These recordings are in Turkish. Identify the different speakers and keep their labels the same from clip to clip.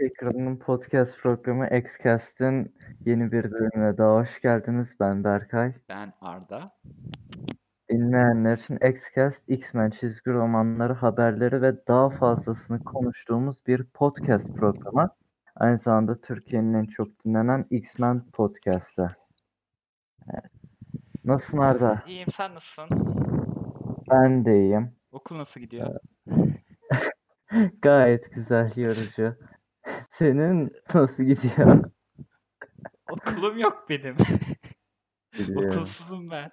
Speaker 1: Ekran'ın podcast programı Xcast'in yeni bir bölümüne daha hoş geldiniz. Ben Berkay.
Speaker 2: Ben Arda.
Speaker 1: Dinleyenler için Xcast, X-Men çizgi romanları, haberleri ve daha fazlasını konuştuğumuz bir podcast programı. Aynı zamanda Türkiye'nin en çok dinlenen X-Men podcast'ı. Evet. Nasılsın Arda?
Speaker 2: İyiyim sen nasılsın?
Speaker 1: Ben de iyiyim.
Speaker 2: Okul nasıl gidiyor?
Speaker 1: Gayet güzel, yorucu. Senin nasıl gidiyor?
Speaker 2: Okulum yok benim. Okulsuzum ben.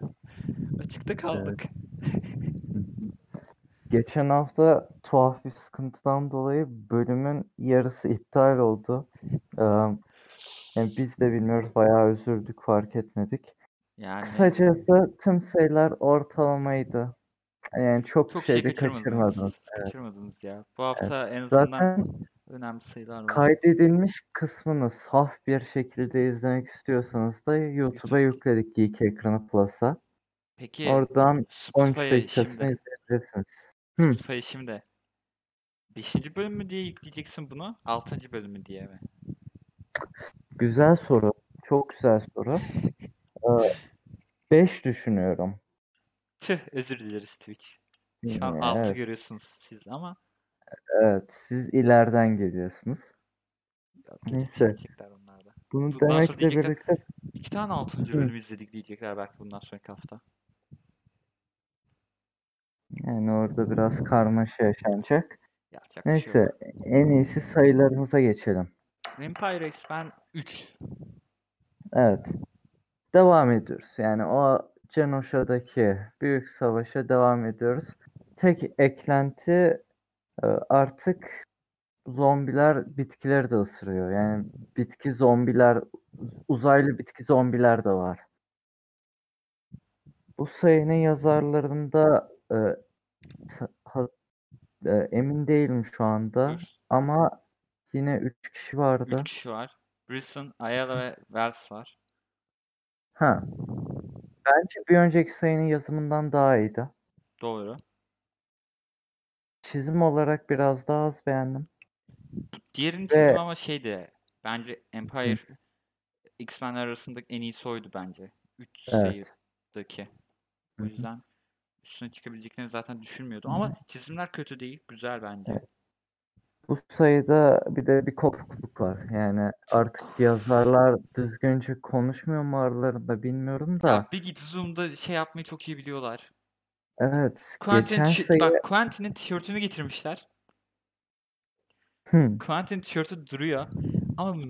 Speaker 2: Açıkta kaldık.
Speaker 1: Geçen hafta tuhaf bir sıkıntıdan dolayı bölümün yarısı iptal oldu. Ee, yani biz de bilmiyoruz, bayağı üzüldük, fark etmedik.
Speaker 2: Yani
Speaker 1: Kısacası tüm sayılar ortalamaydı. Yani çok,
Speaker 2: çok şey
Speaker 1: şey
Speaker 2: kaçırmadınız.
Speaker 1: kaçırmadınız. Evet.
Speaker 2: Kaçırmadınız ya. Bu hafta en azından
Speaker 1: Zaten
Speaker 2: önemli sayılar var.
Speaker 1: kaydedilmiş kısmını saf bir şekilde izlemek istiyorsanız da YouTube'a
Speaker 2: YouTube.
Speaker 1: yükledik Geek Ekranı Plus'a.
Speaker 2: Peki
Speaker 1: Oradan 13
Speaker 2: Spotify'a
Speaker 1: dakikasını
Speaker 2: şimdi
Speaker 1: izleyebilirsiniz.
Speaker 2: Spotify'a şimdi 5. bölüm mü diye yükleyeceksin bunu? 6. bölüm mü diye mi?
Speaker 1: Güzel soru. Çok güzel soru. 5 düşünüyorum.
Speaker 2: Tüh özür dileriz Twitch. Şu an
Speaker 1: Hmm,
Speaker 2: 6
Speaker 1: Evet,
Speaker 2: görüyorsunuz siz ama
Speaker 1: evet. Siz ileriden geliyorsunuz. Neyse.
Speaker 2: diyecekler onlar da.
Speaker 1: Bunu
Speaker 2: Bundan sonra
Speaker 1: demekle
Speaker 2: diyecekler
Speaker 1: birlikte
Speaker 2: iki tane 6.
Speaker 1: Hı.
Speaker 2: bölüm izledik diyecekler belki bundan sonraki hafta.
Speaker 1: yani orada biraz karmaşa yaşanacak.
Speaker 2: Yapacak bir şey yok.
Speaker 1: Neyse, en iyisi sayılarımıza geçelim.
Speaker 2: Empire X-Men 3.
Speaker 1: Evet. Devam ediyoruz. Yani o Genosa'daki büyük savaşa devam ediyoruz. Tek eklenti artık zombiler bitkileri de ısırıyor. Yani bitki zombiler, uzaylı bitki zombiler de var. Bu sayının yazarlarında e, ha- e, emin değilim şu anda ama yine 3 kişi vardı.
Speaker 2: 3 kişi var. Brisson, Ayala ve Wells var.
Speaker 1: Ha, bence bir önceki sayının yazımından daha iyiydi.
Speaker 2: Doğru.
Speaker 1: Çizim olarak biraz daha az beğendim.
Speaker 2: Diğerinin
Speaker 1: Ve
Speaker 2: çizimi ama şeydi. Bence
Speaker 1: Hı,
Speaker 2: Empire X-Men arasında en iyisi oydu bence. 3
Speaker 1: evet.
Speaker 2: sayıdaki.
Speaker 1: Hı
Speaker 2: O
Speaker 1: hı,
Speaker 2: yüzden üstüne çıkabileceklerini zaten düşünmüyordum.
Speaker 1: hı
Speaker 2: Ama
Speaker 1: hı.
Speaker 2: çizimler kötü değil. Güzel bence.
Speaker 1: Evet. Bu sayıda bir de bir kopukluk var. Yani artık yazarlar düzgünce konuşmuyor mu aralarında bilmiyorum da.
Speaker 2: Ya Big Zoom'da şey yapmayı çok iyi biliyorlar.
Speaker 1: Evet,
Speaker 2: tişö-
Speaker 1: sayı
Speaker 2: bak Quentin'in tişörtünü getirmişler.
Speaker 1: Hı,
Speaker 2: Quentin tişörtü duruyor. Ama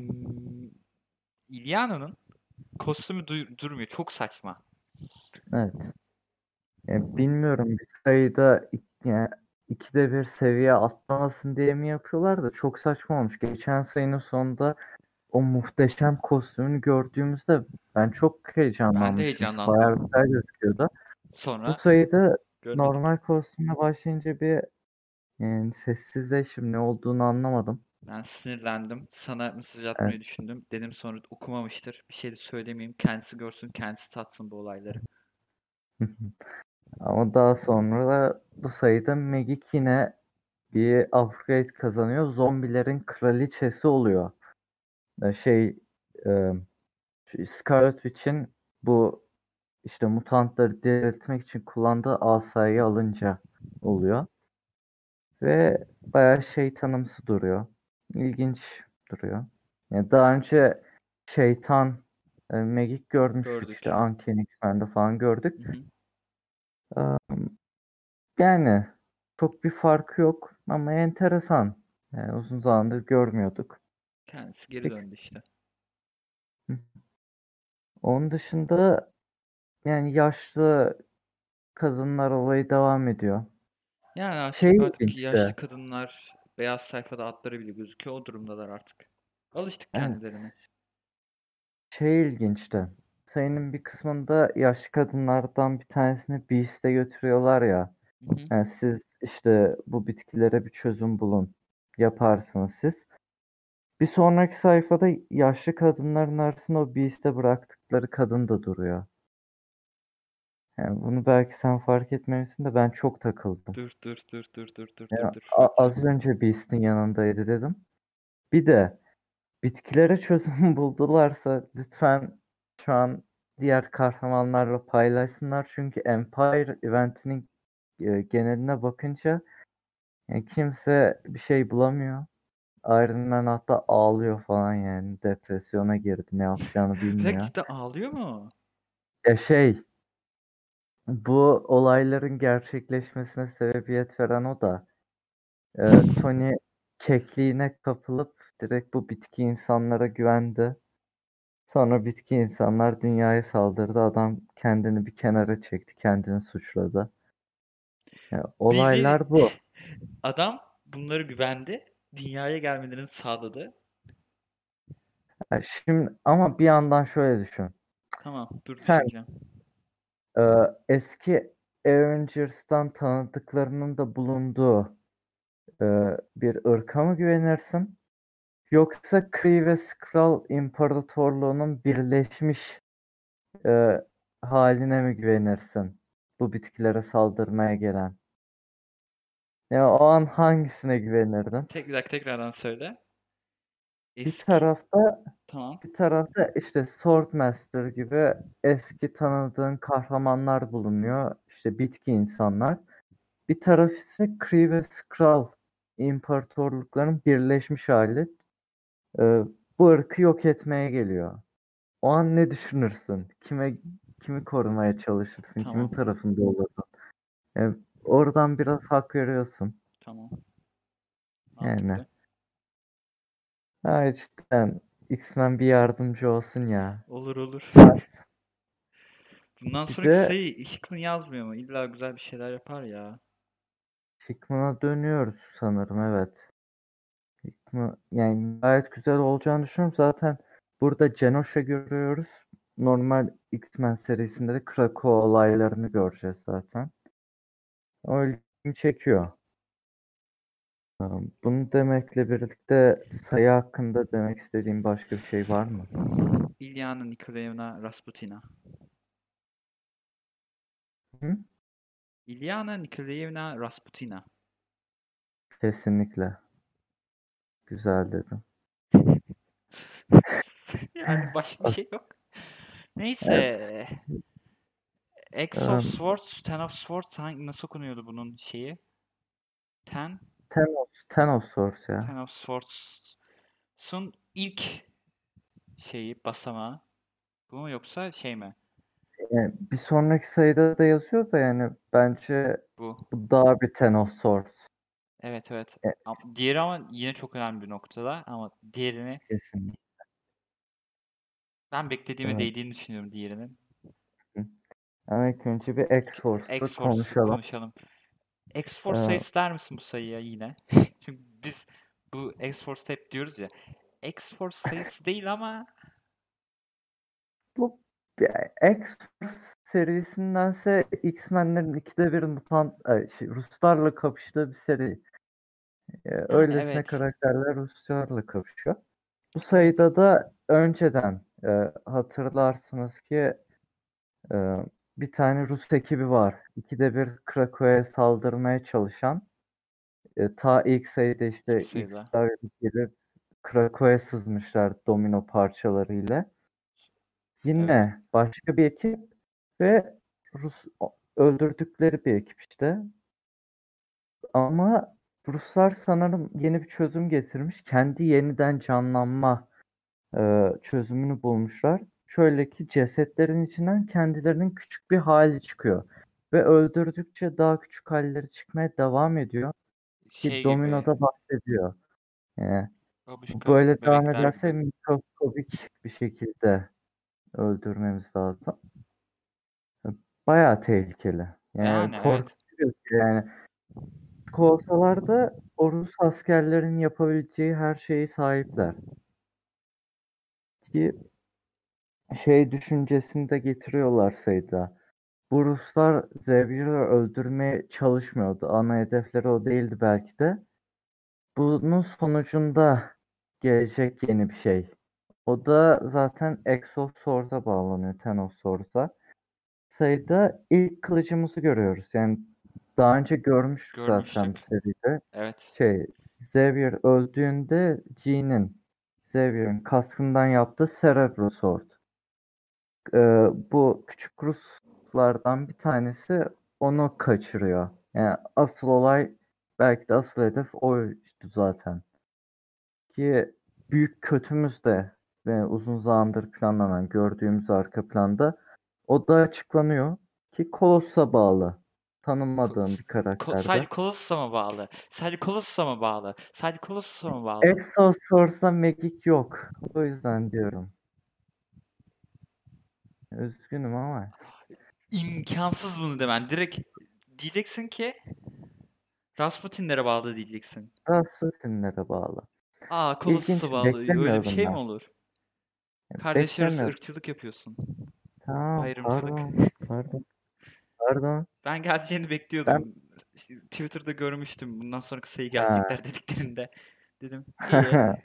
Speaker 2: Iliana'nın kostümü du- durmuyor. Çok saçma.
Speaker 1: evet. Yani bilmiyorum bir sayıda yani ikide bir seviye atlamasın diye mi yapıyorlar da çok saçma olmuş. Geçen sayının sonunda o muhteşem kostümünü gördüğümüzde ben çok
Speaker 2: Ben de
Speaker 1: heyecanlanmıştım.
Speaker 2: heyecanlandım.
Speaker 1: Bayağı güzel gözüküyordu. Bu
Speaker 2: Sonra
Speaker 1: sayıda
Speaker 2: görmedim.
Speaker 1: normal kostümle başlayınca bir yani sessizleşim ne olduğunu anlamadım.
Speaker 2: Ben sinirlendim. Sana mesaj
Speaker 1: Evet.
Speaker 2: atmayı düşündüm. Dedim sonra okumamıştır. Bir şey de söylemeyeyim. Kendisi görsün, kendisi tatsın bu olayları.
Speaker 1: Ama daha sonra da bu sayıda Magik yine bir upgrade kazanıyor. Zombilerin kraliçesi oluyor. E, Şey e, Scarlet Witch'in bu işte mutantları diriltmek için kullandığı asayı alınca oluyor. Ve bayağı şeytanımsı duruyor. İlginç duruyor. Yani daha önce şeytan e, Magik görmüştük
Speaker 2: Gördük.
Speaker 1: işte Uncanny X-Men'de falan gördük.
Speaker 2: Hı hı.
Speaker 1: Yani çok bir farkı yok ama enteresan. Yani uzun zamandır görmüyorduk.
Speaker 2: Kendisi geri
Speaker 1: Peki,
Speaker 2: döndü işte.
Speaker 1: onun dışında yani yaşlı kadınlar olayı devam ediyor.
Speaker 2: Yani artık,
Speaker 1: Şey
Speaker 2: artık
Speaker 1: ilginç
Speaker 2: yaşlı kadınlar beyaz sayfada adları bile gözüküyor. O durumdalar artık. Alıştık
Speaker 1: evet,
Speaker 2: kendilerine.
Speaker 1: şey ilginç de. Sayının bir kısmında yaşlı kadınlardan bir tanesini Beast'e götürüyorlar ya.
Speaker 2: Hı hı.
Speaker 1: Yani siz işte bu bitkilere bir çözüm bulun. Yaparsınız siz. Bir sonraki sayfada yaşlı kadınların arasında o Beast'e bıraktıkları kadın da duruyor. Yani bunu belki sen fark etmemişsin de ben çok takıldım.
Speaker 2: Dur dur dur dur dur dur
Speaker 1: Yani
Speaker 2: dur dur.
Speaker 1: a- az önce Beast'in yanındaydı dedim. Bir de bitkilere çözüm buldularsa lütfen şu an diğer kahramanlarla paylaşsınlar. Çünkü Empire eventinin e, geneline bakınca yani kimse bir şey bulamıyor. Iron Man hatta ağlıyor falan yani. Depresyona girdi. Ne yapacağını bilmiyor.
Speaker 2: dakika ağlıyor mu?
Speaker 1: Ya şey bu olayların gerçekleşmesine sebebiyet veren o da e, Tony kekliğine kapılıp direkt bu bitki insanlara güvendi. Sonra bitki insanlar dünyaya saldırdı. Adam kendini bir kenara çekti. Kendini suçladı. Yani olaylar bu.
Speaker 2: Adam bunları güvendi. Dünyaya gelmelerini sağladı.
Speaker 1: Ya şimdi ama bir yandan şöyle düşün.
Speaker 2: Tamam dur
Speaker 1: Sen-
Speaker 2: düşüneceğim.
Speaker 1: Eski Avengers'tan tanıdıklarının da bulunduğu e, bir ırka mı güvenirsin? Yoksa Kree ve Skrull İmparatorluğu'nun birleşmiş e, haline mi güvenirsin? Bu bitkilere saldırmaya gelen. Ya o an hangisine güvenirdin?
Speaker 2: Tekrar tekrardan söyle.
Speaker 1: Bir
Speaker 2: Eski...
Speaker 1: tarafta
Speaker 2: Tamam.
Speaker 1: bir tarafta işte Swordmaster gibi eski tanıdığın kahramanlar bulunuyor. İşte bitki insanlar. Bir taraf ise Kree ve Skrull imparatorlukların birleşmiş hali. Ee, bu ırkı yok etmeye geliyor. O an ne düşünürsün? Kime kimi korumaya çalışırsın?
Speaker 2: Tamam.
Speaker 1: Kimin tarafında olurdun? Yani oradan biraz hak veriyorsun.
Speaker 2: Tamam.
Speaker 1: Yani. Ha cidden X-Men bir yardımcı olsun ya.
Speaker 2: Olur olur. Bundan
Speaker 1: Bir
Speaker 2: sonraki
Speaker 1: de-
Speaker 2: sayı Hickman yazmıyor mu? İlla güzel bir şeyler yapar ya.
Speaker 1: Hickman'a dönüyoruz sanırım evet. Hickman, yani gayet güzel olacağını düşünüyorum. Zaten burada Genosha görüyoruz. Normal X-Men serisinde de Krakow olaylarını göreceğiz zaten. O ilgimi çekiyor. Tamam, Bunu demekle birlikte sayı hakkında demek istediğim başka bir şey var mı?
Speaker 2: İlyana Nikolaevna Rasputina.
Speaker 1: Hı?
Speaker 2: İlyana Nikolaevna Rasputina.
Speaker 1: Kesinlikle. Güzel dedim.
Speaker 2: yani başka bir şey yok. Neyse. X of
Speaker 1: Em,
Speaker 2: Swords, Ten of Swords hangi, nasıl okunuyordu bunun şeyi? Ten,
Speaker 1: Thanos, Thanos Source ya.
Speaker 2: Ten of Swords'un ilk şeyi, basamağı. Bu mu yoksa şey mi?
Speaker 1: Yani bir sonraki sayıda da yazıyor da yani bence
Speaker 2: Bu.
Speaker 1: bu daha bir Thanos Source
Speaker 2: Evet evet.
Speaker 1: E-
Speaker 2: Ama- Diğeri ama yine çok önemli bir noktada ama diğerini
Speaker 1: kesinlikle.
Speaker 2: ben beklediğime
Speaker 1: Evet.
Speaker 2: değdiğini düşünüyorum diğerinin.
Speaker 1: Ama ilk önce bir X-Force'u
Speaker 2: X-Force
Speaker 1: konuşalım.
Speaker 2: konuşalım. X-Force
Speaker 1: Ee,
Speaker 2: der misin bu sayıya yine? Çünkü biz bu X-Force hep diyoruz ya. X-Force sayısı değil ama
Speaker 1: Bu X-Force serisindense X-Men'lerin ikide bir mutant şey, Ruslarla kapıştığı bir seri. Ee, öylesine
Speaker 2: evet.
Speaker 1: karakterler Ruslarla kapışıyor. Bu sayıda da önceden e, hatırlarsınız ki e, bir tane Rus ekibi var. İkide bir Krakow'a saldırmaya çalışan. E, ta ilk sayıda işte
Speaker 2: İlk sayıda.
Speaker 1: Gelip Krakow'a sızmışlar domino parçalarıyla. Yine başka bir ekip ve Rus öldürdükleri bir ekip işte. Ama Ruslar sanırım yeni bir çözüm getirmiş. Kendi yeniden canlanma e, çözümünü bulmuşlar. Şöyle ki cesetlerin içinden kendilerinin küçük bir hali çıkıyor. Ve öldürdükçe daha küçük halleri çıkmaya devam ediyor. Ki
Speaker 2: şey gibi
Speaker 1: Domino'da bahsediyor. Yani
Speaker 2: babuşka
Speaker 1: böyle devam ederse
Speaker 2: gibi.
Speaker 1: mikroskobik bir şekilde öldürmemiz lazım. Bayağı tehlikeli. Yani,
Speaker 2: Yani evet.
Speaker 1: korkutuyor ki yani. Korsalarda o Rus askerlerin yapabileceği her şeyi sahipler. Ki şey düşüncesini de getiriyorlar sayıda. Bu Ruslar Xavier'i öldürmeye çalışmıyordu. Ana hedefleri o değildi belki de. Bunun sonucunda gelecek yeni bir şey. O da zaten Exo Swords'a bağlanıyor. Ten of Swords'a. Sayıda ilk kılıcımızı görüyoruz. Yani daha önce görmüştük zaten bu
Speaker 2: Görmüştük.
Speaker 1: seride.
Speaker 2: Evet.
Speaker 1: Şey, Xavier öldüğünde Jean'in Xavier'in kaskından yaptığı Cerebro Sword. Ee, bu küçük Ruslardan bir tanesi onu kaçırıyor. Yani asıl olay belki de asıl hedef oydu zaten. Ki büyük kötümüz de ve uzun zamandır planlanan gördüğümüz arka planda o da açıklanıyor ki Koloss'a bağlı. Tanınmadığın bir
Speaker 2: Ko-
Speaker 1: karakterde.
Speaker 2: Sadece Colossus'a mı bağlı? Sadece Colossus'a mı bağlı? Sadece Colossus'a mı bağlı?
Speaker 1: Exo Source'da Magic yok. O yüzden diyorum. Üzgünüm ama.
Speaker 2: İmkansız bunu demen. Direkt diyeceksin ki Rasputinlere bağlı diyeceksin.
Speaker 1: Rasputin'lere bağlı.
Speaker 2: Aa
Speaker 1: İlginç,
Speaker 2: bağlı. Öyle bir şey mi
Speaker 1: ben.
Speaker 2: olur? Kardeşler arası
Speaker 1: Beklemiyordum.
Speaker 2: ırkçılık yapıyorsun.
Speaker 1: Tamam
Speaker 2: Ayrımcılık.
Speaker 1: pardon. Pardon. Pardon.
Speaker 2: Ben geleceğini bekliyordum. İşte Twitter'da görmüştüm bundan sonraki sayı gelecekler dediklerinde. Dedim iyi.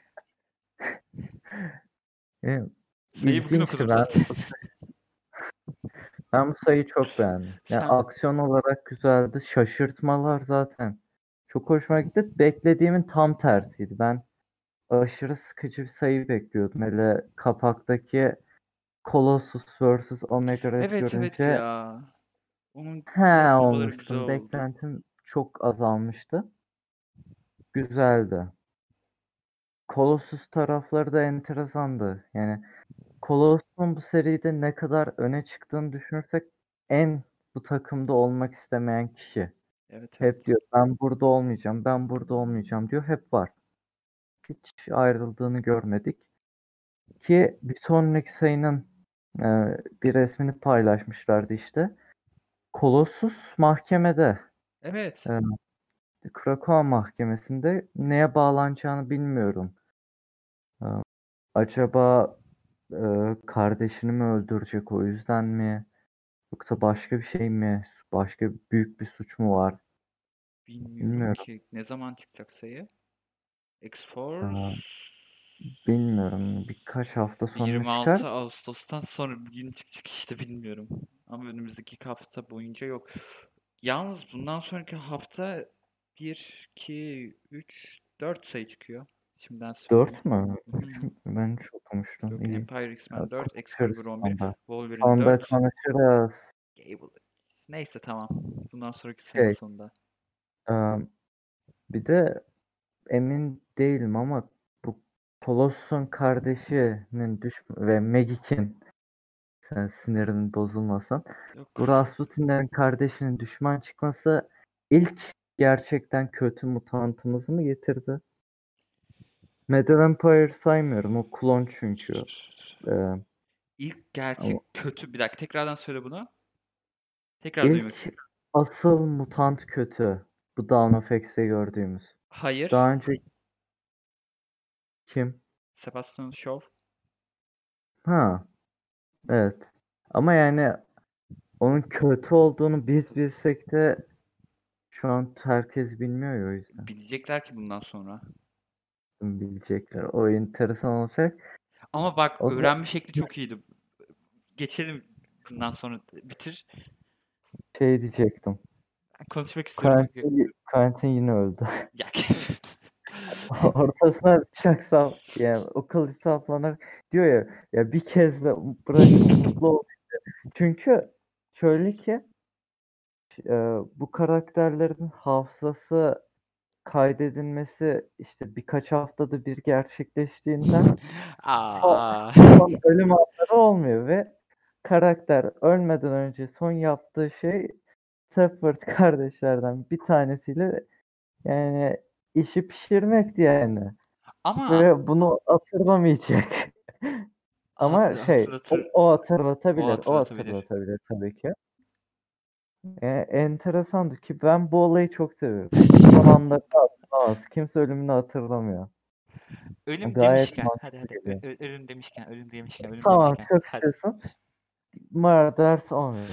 Speaker 1: E,
Speaker 2: Sayıyı bugün okudum
Speaker 1: ben-
Speaker 2: zaten.
Speaker 1: Ben bu sayıyı çok beğendim. Yani
Speaker 2: Sen-
Speaker 1: aksiyon olarak güzeldi. Şaşırtmalar zaten. Çok hoşuma gitti. Beklediğimin tam tersiydi. Ben aşırı sıkıcı bir sayı bekliyordum. Hele kapaktaki Colossus vs. Omega Red
Speaker 2: evet evet
Speaker 1: görünce
Speaker 2: ya. Onun
Speaker 1: he
Speaker 2: yapmaları
Speaker 1: olmuştum.
Speaker 2: oldu.
Speaker 1: Beklentim çok azalmıştı. Güzeldi. Colossus tarafları da enteresandı. Yani Colossus'un bu seride ne kadar öne çıktığını düşünürsek en bu takımda olmak istemeyen kişi.
Speaker 2: evet, evet.
Speaker 1: Hep diyor ben burada olmayacağım, ben burada olmayacağım diyor. Hep var. Hiç ayrıldığını görmedik. Ki bir sonraki sayının e, bir resmini paylaşmışlardı işte. Colossus mahkemede.
Speaker 2: Evet.
Speaker 1: Evet. Krakow mahkemesinde neye bağlanacağını bilmiyorum. Ee, Acaba e, kardeşini mi öldürecek o yüzden mi? Yoksa başka bir şey mi? Başka büyük bir suç mu var?
Speaker 2: Bilmiyorum
Speaker 1: bilmiyorum.
Speaker 2: ki ne zaman çıkacak sayı? X-Force
Speaker 1: Bilmiyorum. Birkaç hafta sonra
Speaker 2: 26
Speaker 1: çıkar.
Speaker 2: Ağustos'tan sonra bir gün çıkacak işte bilmiyorum. Ama önümüzdeki hafta boyunca yok. Yalnız bundan sonraki hafta 1, 2, 3, 4 sayı çıkıyor. Şimdiden söyleyeyim.
Speaker 1: 4 mü?
Speaker 2: Hı?
Speaker 1: Ben çok okumuştum.
Speaker 2: Yok
Speaker 1: İyi.
Speaker 2: Empire X-Men
Speaker 1: Ya,
Speaker 2: 4,
Speaker 1: konuşuruz
Speaker 2: Excalibur 11,
Speaker 1: sonda.
Speaker 2: Wolverine
Speaker 1: Sonda
Speaker 2: 4,
Speaker 1: konuşuruz.
Speaker 2: Gable. Neyse tamam. Bundan sonraki sene
Speaker 1: Şey,
Speaker 2: sonunda.
Speaker 1: Ee, bir de emin değilim ama bu Colossus'un kardeşinin düş ve Magik'in sen sinirin bozulmasın.
Speaker 2: Yok.
Speaker 1: Bu Rasputin'lerin kardeşinin düşman çıkması ilk gerçekten kötü mutantımızı mı getirdi? Mad Vampire saymıyorum. O klon çünkü. Ee,
Speaker 2: İlk gerçek
Speaker 1: Ama-
Speaker 2: kötü. Bir dakika tekrardan söyle bunu. Tekrar duymak
Speaker 1: ilk
Speaker 2: istiyorum.
Speaker 1: asıl mutant kötü. Bu Dawn of X'te gördüğümüz.
Speaker 2: Hayır.
Speaker 1: Daha önce kim?
Speaker 2: Sebastian Shaw.
Speaker 1: Ha. Evet. Ama yani onun kötü olduğunu biz bilsek de şu an herkes bilmiyor ya o yüzden.
Speaker 2: Bilecekler ki bundan sonra.
Speaker 1: Bilecekler. O enteresan olacak.
Speaker 2: Ama bak
Speaker 1: O zaman-
Speaker 2: öğrenme şekli çok iyiydi. Geçelim bundan sonra bitir.
Speaker 1: Şey diyecektim.
Speaker 2: Konuşmak istiyorum.
Speaker 1: Quentin, Quentin yine öldü.
Speaker 2: Ya.
Speaker 1: Ortasına bıçak sap yani o kılıç saplanır diyor ya ya bir kez de bırakın mutlu ol. Çünkü şöyle ki e, bu karakterlerin hafızası kaydedilmesi işte birkaç haftada bir gerçekleştiğinden
Speaker 2: Aa.
Speaker 1: son ölüm anları olmuyor ve karakter ölmeden önce son yaptığı şey Stafford kardeşlerden bir tanesiyle yani işi pişirmekti yani.
Speaker 2: Ama
Speaker 1: Ve bunu hatırlamayacak. Ama
Speaker 2: Hatır-
Speaker 1: şey o,
Speaker 2: hatırlatır.
Speaker 1: o hatırlatabilir. O
Speaker 2: hatırlatabilir.
Speaker 1: hatırlatabilir tabii ki. E, enteresandı ki ben bu olayı çok seviyorum. Son anda hatırlamaz. Kimse ölümünü hatırlamıyor.
Speaker 2: ölüm
Speaker 1: Gayet
Speaker 2: demişken hadi hadi ö- ölüm demişken ölüm demişken ölüm
Speaker 1: Tamam
Speaker 2: demişken
Speaker 1: çok
Speaker 2: hadi.
Speaker 1: istiyorsun. Murders olmuyor.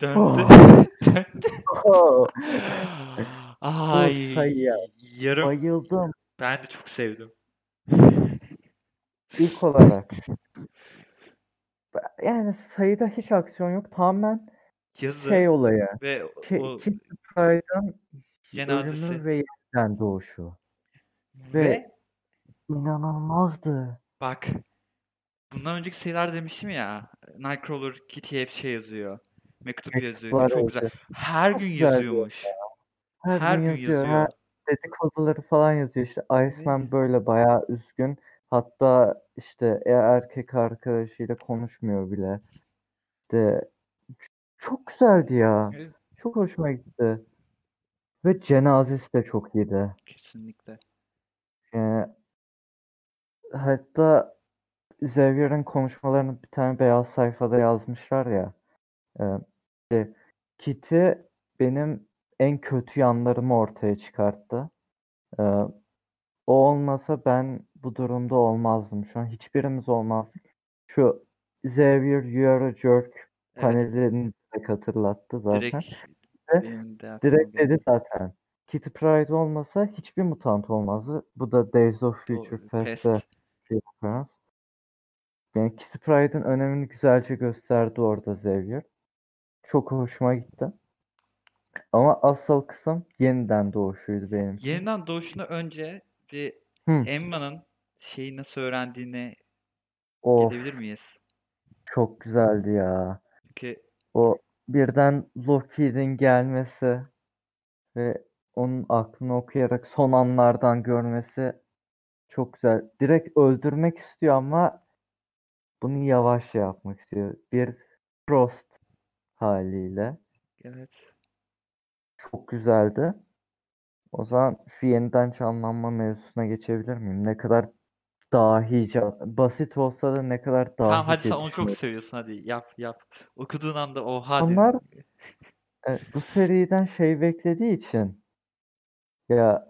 Speaker 2: Döndü. Döndü.
Speaker 1: Oh,
Speaker 2: Ay
Speaker 1: sayıya
Speaker 2: yarım
Speaker 1: bayıldım.
Speaker 2: ben de çok sevdim.
Speaker 1: İlk olarak. Yani sayıda hiç aksiyon yok. Tamamen
Speaker 2: Yazı
Speaker 1: şey olayı.
Speaker 2: ve
Speaker 1: Ki,
Speaker 2: o
Speaker 1: Kitty Pryde'ın
Speaker 2: Cenazesi.
Speaker 1: ölümü ve yeniden doğuşu.
Speaker 2: Ve
Speaker 1: Ve inanılmazdı.
Speaker 2: bak bundan önceki sayılar demiştim ya Nightcrawler Kitty'ye hep şey yazıyor. Mektup yazıyor. Ne
Speaker 1: Mektuplar
Speaker 2: çok güzel.
Speaker 1: yazıyor.
Speaker 2: Her
Speaker 1: Çok
Speaker 2: gün
Speaker 1: güzel
Speaker 2: yazıyormuş.
Speaker 1: Her,
Speaker 2: Her
Speaker 1: gün
Speaker 2: gün
Speaker 1: yazıyor.
Speaker 2: yazıyor.
Speaker 1: Her dedikoduları falan yazıyor. İşte Iceman böyle bayağı üzgün. Hatta işte e- erkek arkadaşıyla konuşmuyor bile. İşte çok güzeldi ya.
Speaker 2: Evet,
Speaker 1: Çok hoşuma gitti. Ve cenazesi de çok iyiydi.
Speaker 2: kesinlikle.
Speaker 1: Yani hatta Xavier'in konuşmalarını bir tane beyaz sayfada yazmışlar ya. e, işte Kitty benim en kötü yanlarımı ortaya çıkarttı. E, o olmasa ben bu durumda olmazdım. Şu an hiçbirimiz olmazdık. Şu Xavier Jerk
Speaker 2: Evet.
Speaker 1: panelini direkt hatırlattı zaten.
Speaker 2: Direkt
Speaker 1: Ve direkt dedi zaten. Kitty Pryde olmasa hiçbir mutant olmazdı. Bu da Days of Future Past'te referans. Yani Kitty Pryde'ın önemini güzelce gösterdi orada Xavier. Çok hoşuma gitti. Ama asıl kısım yeniden doğuşuydu benim.
Speaker 2: Yeniden doğuşunu önce bir. Emma'nın şeyi nasıl öğrendiğine
Speaker 1: Of
Speaker 2: gelebilir miyiz?
Speaker 1: çok güzeldi ya.
Speaker 2: Çünkü
Speaker 1: O birden Loki'nin gelmesi ve onun aklını okuyarak son anlardan görmesi çok güzel. Direkt öldürmek istiyor ama bunu yavaş yapmak istiyor. Bir Frost haliyle.
Speaker 2: evet.
Speaker 1: Çok güzeldi. O zaman şu yeniden canlanma mevzusuna geçebilir miyim? Ne kadar dahice, basit olsa da ne kadar
Speaker 2: Tamam hadi
Speaker 1: dahice
Speaker 2: sen onu çok seviyorsun hadi yap yap. Okuduğun anda oha
Speaker 1: Onlar e, bu seriden şey beklediği için ya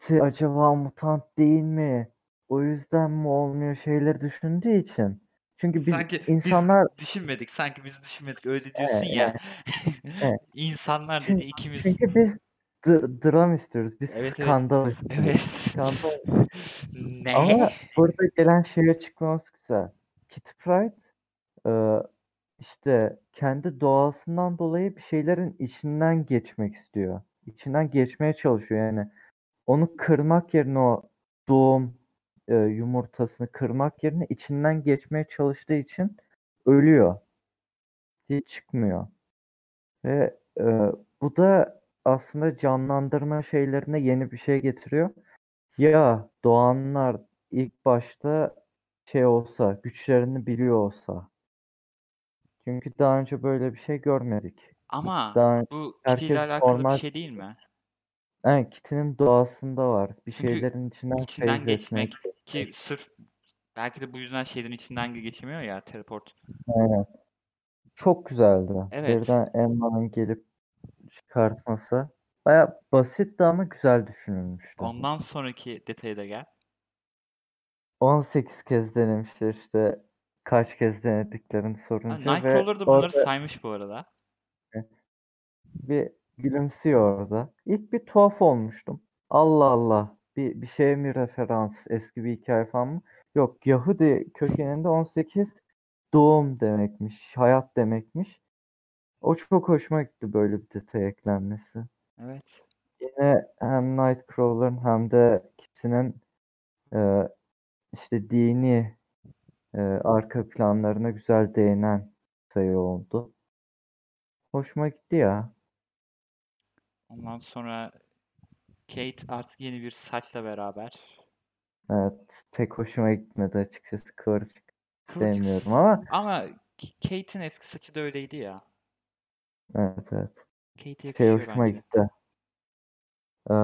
Speaker 1: "Ti acaba mutant değil mi? O yüzden mi olmuyor şeyleri düşündüğü için. Çünkü biz
Speaker 2: Sanki biz
Speaker 1: insanlar
Speaker 2: düşünmedik. Sanki biz düşünmedik. Öyle
Speaker 1: Evet,
Speaker 2: diyorsun ya.
Speaker 1: evet.
Speaker 2: İnsanlar dedi ikimiz.
Speaker 1: çünkü biz d- dram istiyoruz. Biz
Speaker 2: Evet evet.
Speaker 1: skandal istiyoruz.
Speaker 2: Evet.
Speaker 1: Skandal.
Speaker 2: Ne?
Speaker 1: Ama burada gelen şey açıklaması güzel. Kitty Pryde e, işte kendi doğasından dolayı bir şeylerin içinden geçmek istiyor. İçinden geçmeye çalışıyor yani. Onu kırmak yerine o doğum e, yumurtasını kırmak yerine içinden geçmeye çalıştığı için ölüyor. Hiç çıkmıyor. Ve e, bu da aslında canlandırma şeylerine yeni bir şey getiriyor. Ya doğanlar ilk başta şey olsa, güçlerini biliyor olsa. Çünkü daha önce böyle bir şey görmedik.
Speaker 2: Ama
Speaker 1: Daha
Speaker 2: bu
Speaker 1: herkes
Speaker 2: alakalı bir
Speaker 1: normal
Speaker 2: şey değil mi?
Speaker 1: yani Kitty'nin doğasında var. Bir
Speaker 2: Çünkü
Speaker 1: şeylerin içinden
Speaker 2: içinden geçmek ki sırf belki de bu yüzden şeylerin içinden geçemiyor ya teleport.
Speaker 1: Aynen. Çok güzeldi.
Speaker 2: Evet.
Speaker 1: Birden Emma'nın gelip çıkartması. Baya basitti ama güzel düşünülmüştü.
Speaker 2: Ondan sonraki detaya da gel.
Speaker 1: 18 kez denemişler işte kaç kez denediklerini sorunca ve
Speaker 2: Nightcrawler da bunları
Speaker 1: orada
Speaker 2: saymış bu arada.
Speaker 1: bir gülümsüyor orada. İlk bir tuhaf olmuştum. Allah Allah bir, bir şeye mi referans eski bir hikaye falan mı? Yok Yahudi kökeninde 18 doğum demekmiş, hayat demekmiş. O çok hoşuma gitti böyle bir detay eklenmesi.
Speaker 2: Evet.
Speaker 1: Yine hem Nightcrawler'ın hem de Kitty'nin e, işte dini e, arka planlarına güzel değinen sayı oldu. Hoşuma gitti ya.
Speaker 2: Ondan sonra Kate artık yeni bir saçla beraber.
Speaker 1: Evet, pek hoşuma gitmedi açıkçası kıvırcık
Speaker 2: Kıvırcık
Speaker 1: sevmiyorum ama
Speaker 2: ama Kate'in eski saçı da öyleydi ya.
Speaker 1: Evet evet.
Speaker 2: Kate'e
Speaker 1: Şey hoşuma
Speaker 2: bence.
Speaker 1: gitti. Ee,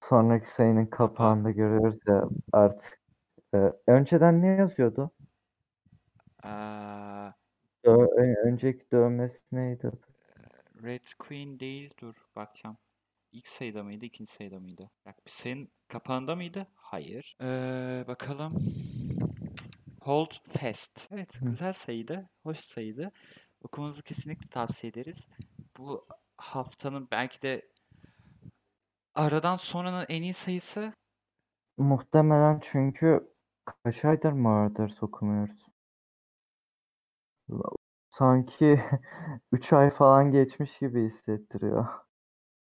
Speaker 1: sonraki sayının
Speaker 2: Kapağı.
Speaker 1: kapağında görüyoruz ya artık. e, önceden ne yazıyordu?
Speaker 2: Aa,
Speaker 1: Dö- önceki dövmesi neydi?
Speaker 2: Red Queen değil. Dur bakacağım. İlk sayıda mıydı, ikinci sayıda mıydı? Bak bir sayının kapağında mıydı? Hayır. Ee, bakalım. Hold Fast. Evet, güzel sayıydı. Hoş sayıydı. Okumanızı kesinlikle tavsiye ederiz. Bu haftanın belki de aradan sonranın en iyi sayısı
Speaker 1: Muhtemelen çünkü kaç aydır Marauders okumuyoruz. Sanki 3 ay falan geçmiş gibi hissettiriyor.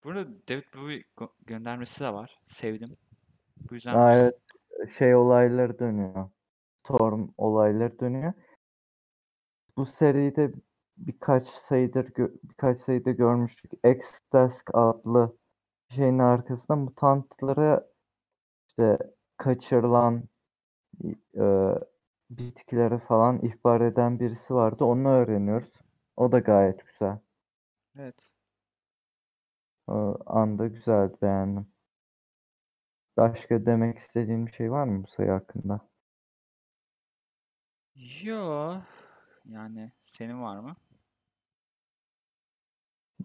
Speaker 2: Burada David Bowie gö- göndermesi de var. Sevdim. Bu yüzden
Speaker 1: Aa, evet, şey olayları dönüyor. Storm olayları dönüyor. Bu seride birkaç sayıdır birkaç sayıda görmüştük. X-Desk adlı şeyin arkasında mutantları işte kaçırılan e, bitkileri falan ihbar eden birisi vardı. Onu öğreniyoruz. O da gayet güzel.
Speaker 2: evet.
Speaker 1: O anda güzeldi, beğendim. Başka demek istediğin bir şey var mı bu sayı hakkında?
Speaker 2: Yo. Yani senin var mı?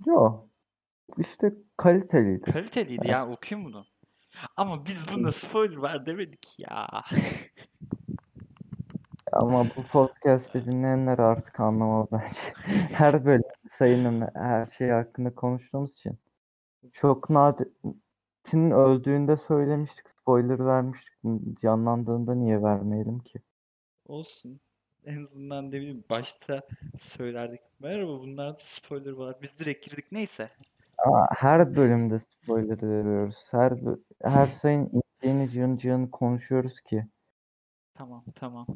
Speaker 1: Yok. İşte kaliteliydi.
Speaker 2: Kaliteliydi ya okuyayım bunu. Ama biz bunda spoiler var demedik ya.
Speaker 1: Ama bu podcast'i dinleyenler artık anlamalı bence. Her bölüm sayının her şey hakkında konuştuğumuz için. Çok nadir. Tin öldüğünde söylemiştik. Spoiler vermiştik. Canlandığında niye vermeyelim ki?
Speaker 2: Olsun. En azından ne bileyim başta söylerdik. Merhaba bunlarda spoiler var. Biz direkt girdik. Neyse.
Speaker 1: Ama her bölümde spoiler veriyoruz. Her her sayın inceğini cın cın konuşuyoruz ki.
Speaker 2: Tamam tamam.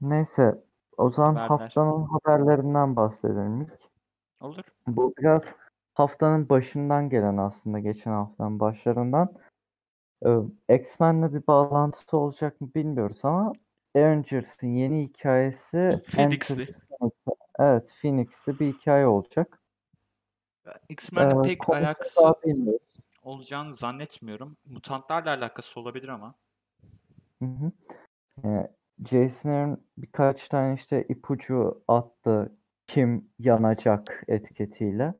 Speaker 1: Neyse. O zaman
Speaker 2: Haberler.
Speaker 1: haftanın haberlerinden bahsedelim ilk.
Speaker 2: Olur.
Speaker 1: Bu biraz haftanın başından gelen aslında geçen haftanın başlarından. Ee, X-Men'le bir bağlantısı olacak mı bilmiyoruz ama Avengers'ın yeni hikayesi
Speaker 2: Phoenix'li.
Speaker 1: Evet, Phoenix'li bir hikaye olacak.
Speaker 2: X-Men'le
Speaker 1: Ee,
Speaker 2: pek alakası olacağını zannetmiyorum. Mutantlarla alakası olabilir ama.
Speaker 1: Hı hı. Ee, Jason Aaron birkaç tane işte ipucu attı kim yanacak etiketiyle.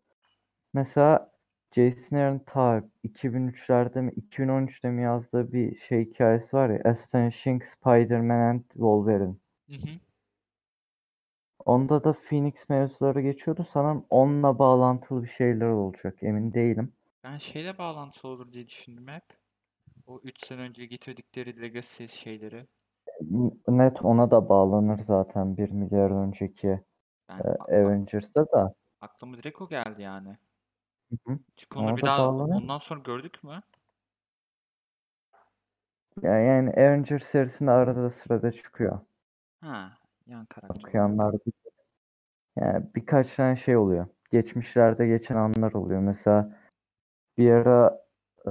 Speaker 1: Mesela Jason Aaron ta 2003'lerde mi 2013'te mi yazdığı bir şey hikayesi var ya Astonishing Spider-Man and Wolverine.
Speaker 2: Hı hı.
Speaker 1: Onda da Phoenix mevzuları geçiyordu. Sanırım onunla bağlantılı bir şeyler olacak. Emin değilim.
Speaker 2: Ben şeyle bağlantısı olur diye düşündüm hep. O 3 sene önce getirdikleri Legacy şeyleri.
Speaker 1: Net ona da bağlanır zaten 1 milyar önceki
Speaker 2: Ben
Speaker 1: e,
Speaker 2: a- a-
Speaker 1: Avengers'da da.
Speaker 2: aklıma direkt o geldi yani.
Speaker 1: Hı hı.
Speaker 2: Çünkü onu bir
Speaker 1: da
Speaker 2: daha
Speaker 1: bağlanır.
Speaker 2: ondan sonra gördük mü?
Speaker 1: Ya- Yani Avengers serisinde arada sırada çıkıyor.
Speaker 2: Ha, yan karakter.
Speaker 1: Okuyanlar bilir. Yani birkaç tane şey oluyor. Geçmişlerde geçen anlar oluyor. Mesela bir ara e,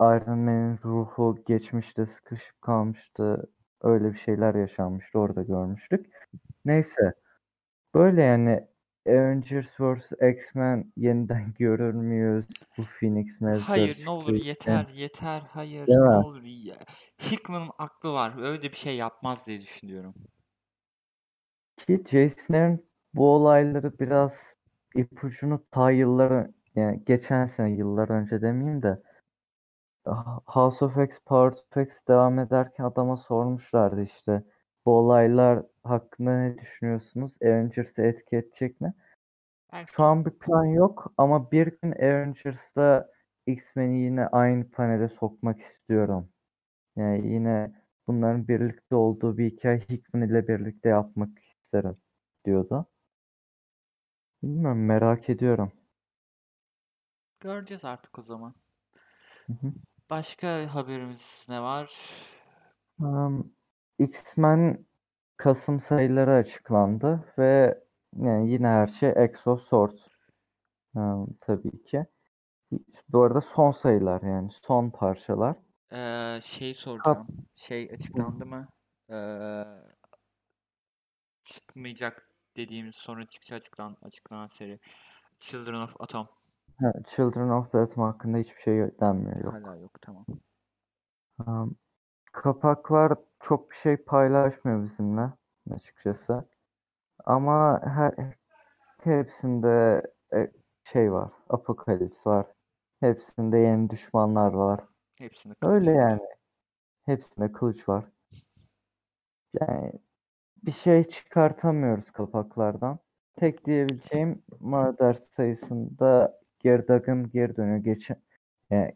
Speaker 1: Iron Man'in ruhu geçmişte sıkışıp kalmıştı. Öyle bir şeyler yaşanmıştı. Orada görmüştük. Neyse. Böyle yani Avengers vs. X-Men yeniden görür müyüz? Bu Phoenix mevzuları
Speaker 2: Hayır ne olur yeter yeter hayır
Speaker 1: Değil
Speaker 2: ne
Speaker 1: mi?
Speaker 2: olur ya. Hickman'ın aklı var öyle bir şey yapmaz diye düşünüyorum.
Speaker 1: Ki Jason Aaron bu olayları biraz ipucunu ta yıllar yani geçen sene yıllar önce demeyeyim de House of X, Power of X devam ederken adama sormuşlardı işte bu olaylar hakkında ne düşünüyorsunuz? Avengers'ı etki edecek mi?
Speaker 2: Belki.
Speaker 1: Şu an bir plan yok ama bir gün Avengers'la X-Men'i yine aynı panele sokmak istiyorum. Yani yine bunların birlikte olduğu bir hikaye Hickman ile birlikte yapmak isterim diyordu. Bilmiyorum merak ediyorum.
Speaker 2: Göreceğiz artık o zaman.
Speaker 1: Hı hı.
Speaker 2: Başka haberimiz ne var?
Speaker 1: Um, X-Men Kasım sayıları açıklandı ve yani yine her şey Exo Sword um, tabii ki. Bu arada son sayılar yani son parçalar.
Speaker 2: Ee, şey soracağım. Şey açıklandı mı? Ee, çıkmayacak dediğimiz sonra çıkacak açıklan açıklanan seri. Children of Atom.
Speaker 1: Ha, Children of the Atom hakkında hiçbir şey denmiyor yok.
Speaker 2: Hala yok tamam.
Speaker 1: Um, kapaklar çok bir şey paylaşmıyor bizimle açıkçası. Ama her hepsinde e, şey var. Apokalips var. Hepsinde yeni düşmanlar var.
Speaker 2: Hepsinde kılıç
Speaker 1: Öyle yani. Hepsinde kılıç var. Yani bir şey çıkartamıyoruz kapaklardan. Tek diyebileceğim Murder sayısında Gerdag'ın geri dönüyor. Geçen yani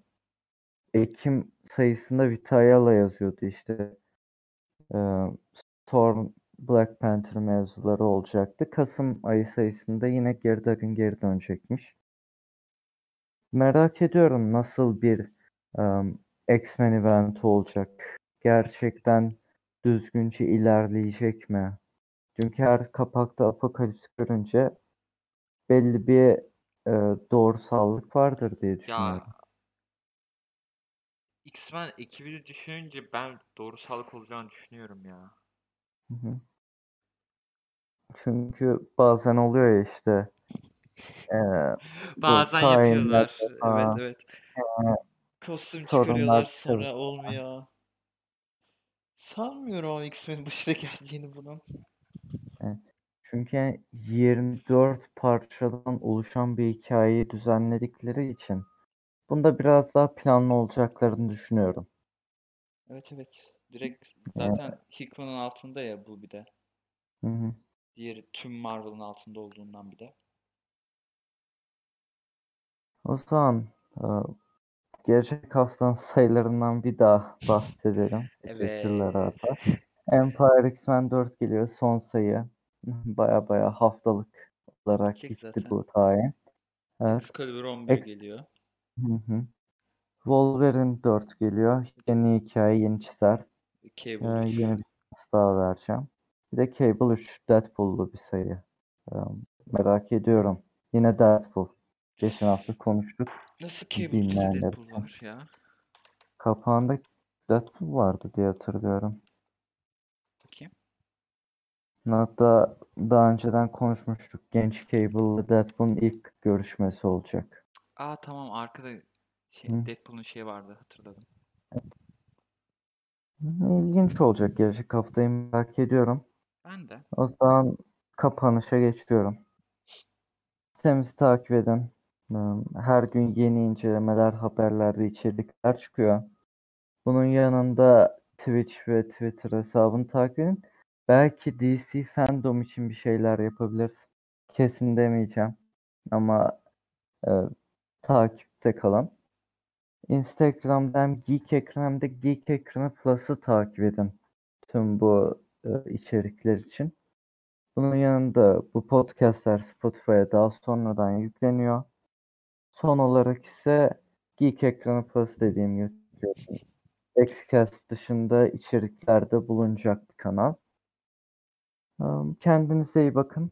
Speaker 1: Ekim sayısında Vitayala yazıyordu işte. Ee, Storm Black Panther mevzuları olacaktı. Kasım ayı sayısında yine Gerdag'ın geri dönecekmiş. Merak ediyorum nasıl bir em, X-Men eventi olacak. Gerçekten düzgünce ilerleyecek mi? Çünkü her kapakta Apokalips görünce belli bir e, doğrusallık vardır diye
Speaker 2: Ya
Speaker 1: düşünüyorum.
Speaker 2: X-Men ekibini düşününce ben doğrusallık olacağını düşünüyorum ya.
Speaker 1: Hı hı. Çünkü bazen oluyor ya işte e,
Speaker 2: Bazen yapıyorlar. Evet
Speaker 1: falan
Speaker 2: evet.
Speaker 1: e,
Speaker 2: Kostüm çıkarıyorlar sonra olmuyor. Sanmıyorum ama X-Men'in başına geldiğini bunun.
Speaker 1: Evet. Çünkü yani 24 parçadan oluşan bir hikayeyi düzenledikleri için bunda biraz daha planlı olacaklarını düşünüyorum.
Speaker 2: Evet evet. Direkt zaten Hickman'ın altında ya bu bir de.
Speaker 1: hı hı.
Speaker 2: Diğeri tüm Marvel'ın altında olduğundan bir de.
Speaker 1: O zaman e, gelecek haftanın sayılarından bir daha bahsedelim. Teşekkürler
Speaker 2: Evet.
Speaker 1: Arda. Empire X-Men 4 geliyor son sayı. Baya baya haftalık olarak
Speaker 2: Bitecek
Speaker 1: gitti
Speaker 2: zaten.
Speaker 1: bu tayin. Evet.
Speaker 2: Excalibur 11
Speaker 1: Ex-
Speaker 2: geliyor.
Speaker 1: Hı hı. Wolverine 4 geliyor. Yeni hikaye, yeni çizer. Ee,
Speaker 2: Cable 3.
Speaker 1: yeni bir şans daha vereceğim. Bir de Cable 3 Deadpool'lu bir sayı. Ee, merak ediyorum. Yine Deadpool. Geçen hafta konuştuk.
Speaker 2: Nasıl Cable 3'te
Speaker 1: Bilmeyenler
Speaker 2: Deadpool
Speaker 1: için.
Speaker 2: var ya?
Speaker 1: Kapağında Deadpool vardı diye hatırlıyorum.
Speaker 2: Bakayım.
Speaker 1: Hatta daha önceden konuşmuştuk. Genç Cable ile Deadpool'un ilk görüşmesi olacak.
Speaker 2: Aa tamam arkada şey
Speaker 1: Hı.
Speaker 2: Deadpool'un şeyi vardı hatırladım.
Speaker 1: İlginç olacak. Gelecek haftayı merak ediyorum.
Speaker 2: Ben de.
Speaker 1: O zaman kapanışa geçiyorum. Sitemizi takip edin. Her gün yeni incelemeler, haberler ve içerikler çıkıyor. Bunun yanında Twitch ve Twitter hesabını takip edin. Belki DC Fandom için bir şeyler yapabiliriz. Kesin demeyeceğim. Ama e, takipte kalın. Instagram'da hem Geek Ekran hem de Geek Ekranı Plus'ı takip edin. Tüm bu e, içerikler için. Bunun yanında bu podcastler Spotify'a daha sonradan yükleniyor. Son olarak ise Geek Ekranı Plus dediğim YouTube Xcast dışında içeriklerde bulunacak bir kanal. Kendinize iyi bakın.